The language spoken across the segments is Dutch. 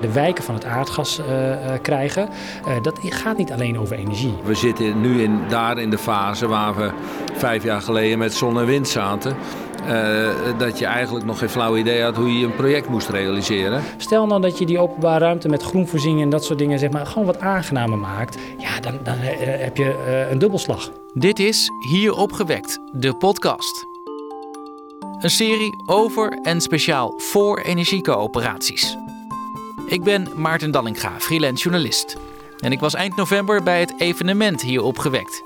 de wijken van het aardgas krijgen. dat gaat niet alleen over energie. We zitten nu in, daar in de fase waar we vijf jaar geleden met zon en wind zaten. dat je eigenlijk nog geen flauw idee had hoe je een project moest realiseren. Stel nou dat je die openbare ruimte met groenvoorziening en dat soort dingen zeg maar, gewoon wat aangenamer maakt. Ja, dan, dan heb je een dubbelslag. Dit is Hier Opgewekt, de podcast. Een serie over en speciaal voor energiecoöperaties. Ik ben Maarten Dallinga, freelance journalist. En ik was eind november bij het evenement Hier Opgewekt.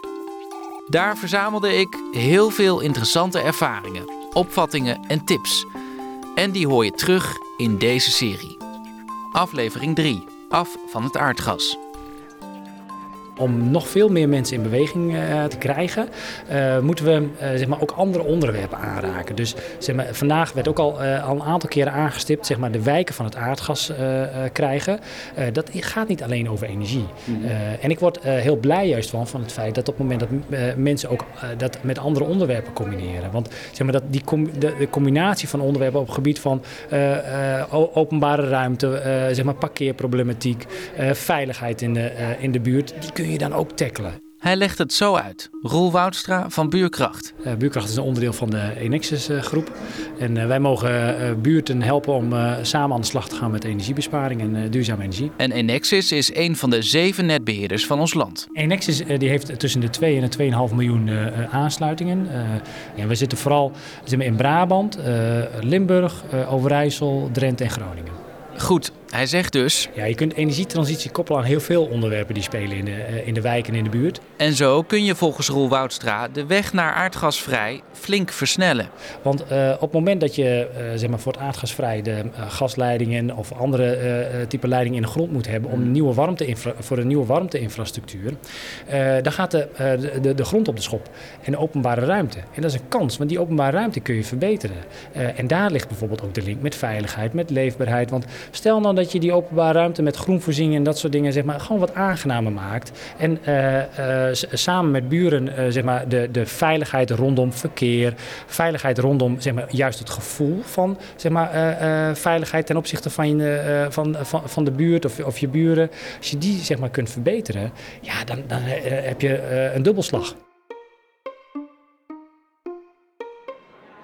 Daar verzamelde ik heel veel interessante ervaringen, opvattingen en tips. En die hoor je terug in deze serie. Aflevering 3. Af van het aardgas. Om nog veel meer mensen in beweging uh, te krijgen, uh, moeten we uh, zeg maar ook andere onderwerpen aanraken. Dus zeg maar, vandaag werd ook al, al een aantal keren aangestipt, zeg maar, de wijken van het aardgas krijgen. dat gaat niet alleen over energie. Mm. en ik word heel blij juist van, van het feit dat op het moment dat mensen ook dat met andere onderwerpen combineren. Want zeg maar, dat die com de, de, combinatie van onderwerpen op het gebied van openbare ruimte, zeg maar parkeerproblematiek, veiligheid in de, in de buurt, die kun je dan ook tackelen. Hij legt het zo uit. Roel Woudstra van Buurkracht. Uh, Buurkracht is een onderdeel van de Enexis uh, groep. En uh, wij mogen buurten helpen om samen aan de slag te gaan met energiebesparing en duurzame energie. En Enexis is een van de zeven netbeheerders van ons land. Enexis die heeft tussen de 2 en de 2,5 miljoen aansluitingen. Ja, we zitten vooral in Brabant, Limburg, Overijssel, Drenthe en Groningen. Goed, hij zegt dus... Ja, je kunt energietransitie koppelen aan heel veel onderwerpen die spelen in de, eh, in de wijk en in de buurt. En zo kun je volgens Roel Woudstra de weg naar aardgasvrij flink versnellen. Want uh, op het moment dat je uh, zeg maar voor het aardgasvrij de gasleidingen of andere type leidingen in de grond moet hebben om een nieuwe warmte voor een nieuwe warmteinfrastructuur, dan gaat de, de, de grond op de schop en de openbare ruimte. En dat is een kans, want die openbare ruimte kun je verbeteren. en daar ligt bijvoorbeeld ook de link met veiligheid, met leefbaarheid. Want stel nou dat dat je die openbare ruimte met groenvoorziening en dat soort dingen zeg maar, gewoon wat aangenamer maakt. En uh, uh, samen met buren uh, zeg maar, de, de veiligheid rondom verkeer, veiligheid rondom zeg maar, juist het gevoel van zeg maar, veiligheid ten opzichte van, je, van, van, van de buurt of, of je buren. Als je die zeg maar, kunt verbeteren, ja, dan, dan heb je een dubbelslag.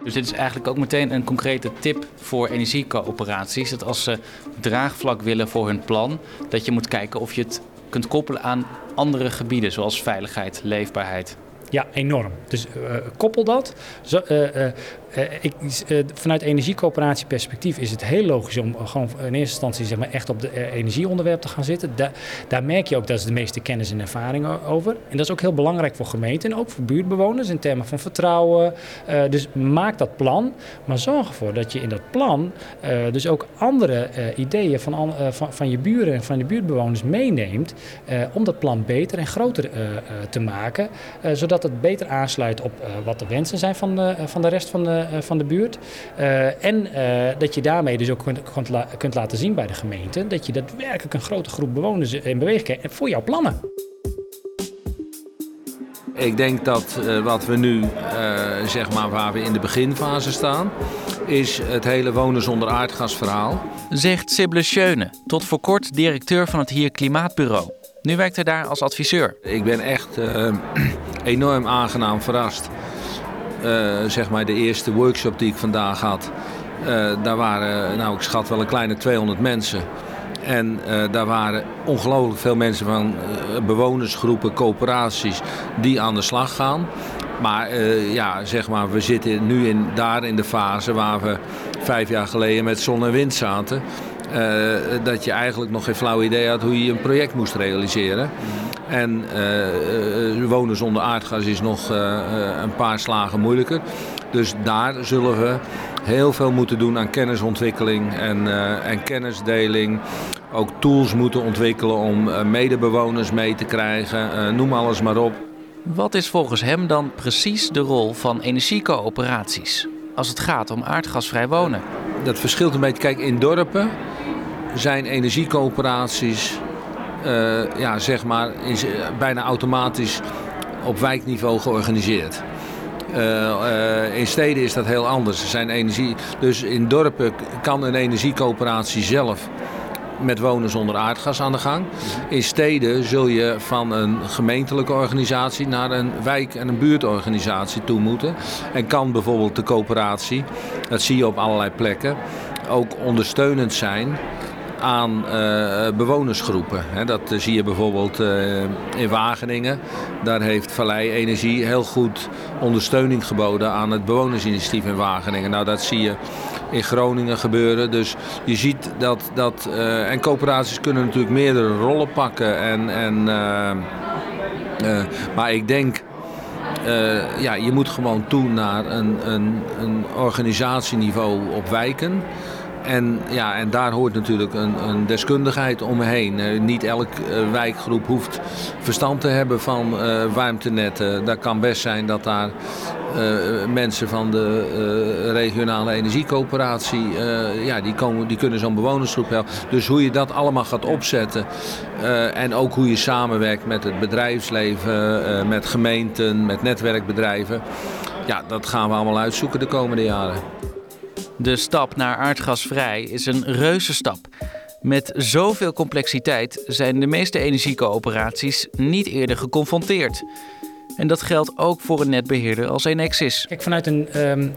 Dus dit is eigenlijk ook meteen een concrete tip voor energiecoöperaties. Dat als ze draagvlak willen voor hun plan, dat je moet kijken of je het kunt koppelen aan andere gebieden, zoals veiligheid, leefbaarheid. Ja, enorm. Dus uh, koppel dat. Uh, uh, ik, vanuit energiecoöperatieperspectief is het heel logisch om gewoon in eerste instantie zeg maar, echt op de energieonderwerp te gaan zitten. Da daar merk je ook dat is de meeste kennis en ervaring over. En dat is ook heel belangrijk voor gemeenten en ook voor buurtbewoners in termen van vertrouwen. dus maak dat plan, maar zorg ervoor dat je in dat plan dus ook andere ideeën van, van, je buren en van de buurtbewoners meeneemt om dat plan beter en groter te maken. zodat dat het beter aansluit op wat de wensen zijn van de, eh, van de rest van de, van de buurt. Uh, en dat je daarmee dus ook kunt, kunt, la kunt, laten zien bij de gemeente dat je daadwerkelijk een grote groep bewoners in beweging krijgt voor jouw plannen. Ik denk dat wat we nu, zeg maar, waar we in de beginfase staan, is het hele wonen zonder aardgas verhaal. Zegt Sibylle Schöne, tot voor kort directeur van het Hier Klimaatbureau. Nu werkt hij daar als adviseur. Ik ben echt uh, enorm aangenaam verrast. Uh, zeg maar de eerste workshop die ik vandaag had. Uh, daar waren, nou ik schat wel een kleine 200 mensen. En daar waren ongelooflijk veel mensen van bewonersgroepen, coöperaties die aan de slag gaan. Maar ja, zeg maar, we zitten nu in, daar in de fase waar we vijf jaar geleden met zon en wind zaten. Uh, dat je eigenlijk nog geen flauw idee had hoe je een project moest realiseren. En uh, wonen zonder aardgas is nog een paar slagen moeilijker. Dus daar zullen we heel veel moeten doen aan kennisontwikkeling en, en kennisdeling. Ook tools moeten ontwikkelen om medebewoners mee te krijgen. noem alles maar op. Wat is volgens hem dan precies de rol van energiecoöperaties als het gaat om aardgasvrij wonen? Dat verschilt een beetje. Kijk, in dorpen zijn energiecoöperaties uh, ja, zeg maar, is, bijna automatisch op wijkniveau georganiseerd. Uh, in steden is dat heel anders. Er zijn energie, dus in dorpen kan een energiecoöperatie zelf met wonen zonder aardgas aan de gang. In steden zul je van een gemeentelijke organisatie naar een wijk- en een buurtorganisatie toe moeten. En kan bijvoorbeeld de coöperatie, dat zie je op allerlei plekken, ook ondersteunend zijn aan uh, bewonersgroepen. dat uh, zie je bijvoorbeeld uh, in Wageningen. Daar heeft Vallei Energie heel goed ondersteuning geboden aan het bewonersinitiatief in Wageningen. Nou, dat zie je in Groningen gebeuren. Dus je ziet dat. dat en coöperaties kunnen natuurlijk meerdere rollen pakken. En, en, maar ik denk. ja, je moet gewoon toe naar een, een, een organisatieniveau op wijken. En, ja, en daar hoort natuurlijk een, een deskundigheid omheen. Uh, niet elke uh, wijkgroep hoeft verstand te hebben van uh, warmtenetten. Dat kan best zijn dat daar mensen van de regionale energiecoöperatie, ja, die, komen, die kunnen zo'n bewonersgroep helpen. Dus hoe je dat allemaal gaat opzetten en ook hoe je samenwerkt met het bedrijfsleven, met gemeenten, met netwerkbedrijven. Ja, dat gaan we allemaal uitzoeken de komende jaren. De stap naar aardgasvrij is een reuzenstap. Met zoveel complexiteit zijn de meeste energiecoöperaties niet eerder geconfronteerd. En dat geldt ook voor een netbeheerder als Enexis. Kijk, vanuit een um,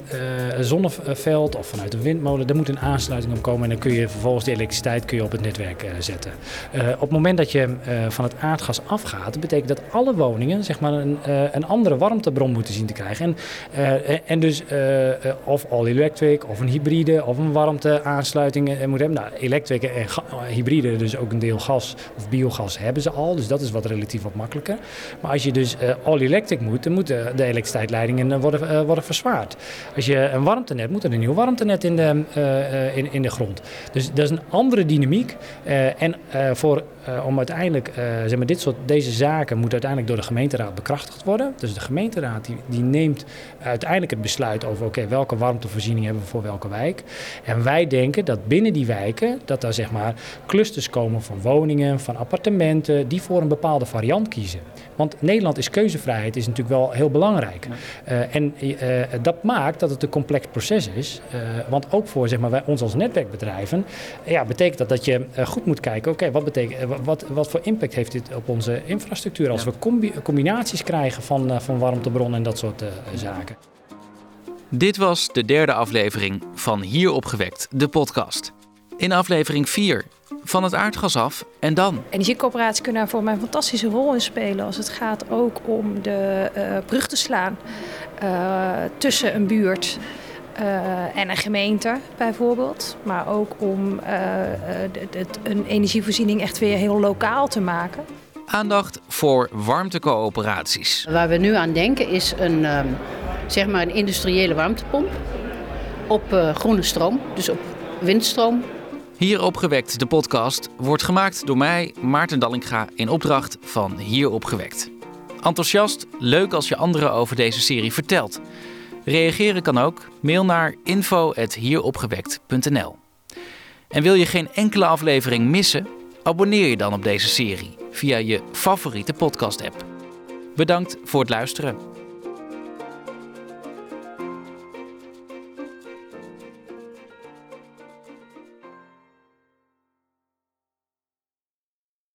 zonneveld of vanuit een windmolen, daar moet een aansluiting op komen. En dan kun je vervolgens de elektriciteit kun je op het netwerk uh, zetten. Uh, op het moment dat je van het aardgas afgaat, betekent dat alle woningen zeg maar, een, een andere warmtebron moeten zien te krijgen. En, en dus of all-electric, of een hybride, of een warmteaansluiting moet hebben. Nou, electric en hybride, dus ook een deel gas of biogas, hebben ze al. Dus dat is wat relatief wat makkelijker. Maar als je dus all electric moet, dan moeten de elektriciteitsleidingen eh, worden, uh, worden verzwaard. Als je een warmtenet moet, er een nieuw warmtenet in de, uh, in, in de grond. Dus dat is een andere dynamiek. En voor, om uiteindelijk, zeg maar, dit soort, deze zaken moeten uiteindelijk door de gemeenteraad bekrachtigd worden. Dus de gemeenteraad die, die neemt uiteindelijk het besluit over oké, okay, welke warmtevoorziening hebben we voor welke wijk. En wij denken dat binnen die wijken, dat daar zeg maar clusters komen van woningen, van appartementen, die voor een bepaalde variant kiezen. Want Nederland is keuzevrijheid is natuurlijk wel heel belangrijk. Uh, en dat maakt dat het een complex proces is. Want ook voor zeg maar, wij, ons als netwerkbedrijven ja, betekent dat dat je goed moet kijken... oké, okay, wat, betekent, wat, wat voor impact heeft dit op onze infrastructuur... als we combi combinaties krijgen van, van warmtebronnen en dat soort zaken. Dit was de derde aflevering van Hier opgewekt, de podcast. In aflevering 4 van het aardgas af en dan? Energiecoöperaties kunnen daar voor mij een fantastische rol in spelen als het gaat ook om de uh, brug te slaan uh, tussen een buurt uh, en een gemeente bijvoorbeeld. Maar ook om een energievoorziening echt weer heel lokaal te maken. Aandacht voor warmtecoöperaties. Waar we nu aan denken is een, um, zeg maar een industriële warmtepomp op groene stroom, dus op windstroom hier opgewekt, de podcast, wordt gemaakt door mij, Maarten Dallinga, in opdracht van Hier opgewekt. Enthousiast, leuk als je anderen over deze serie vertelt. Reageren kan ook. Mail naar info.hieropgewekt.nl. En wil je geen enkele aflevering missen? Abonneer je dan op deze serie via je favoriete podcast-app. Bedankt voor het luisteren.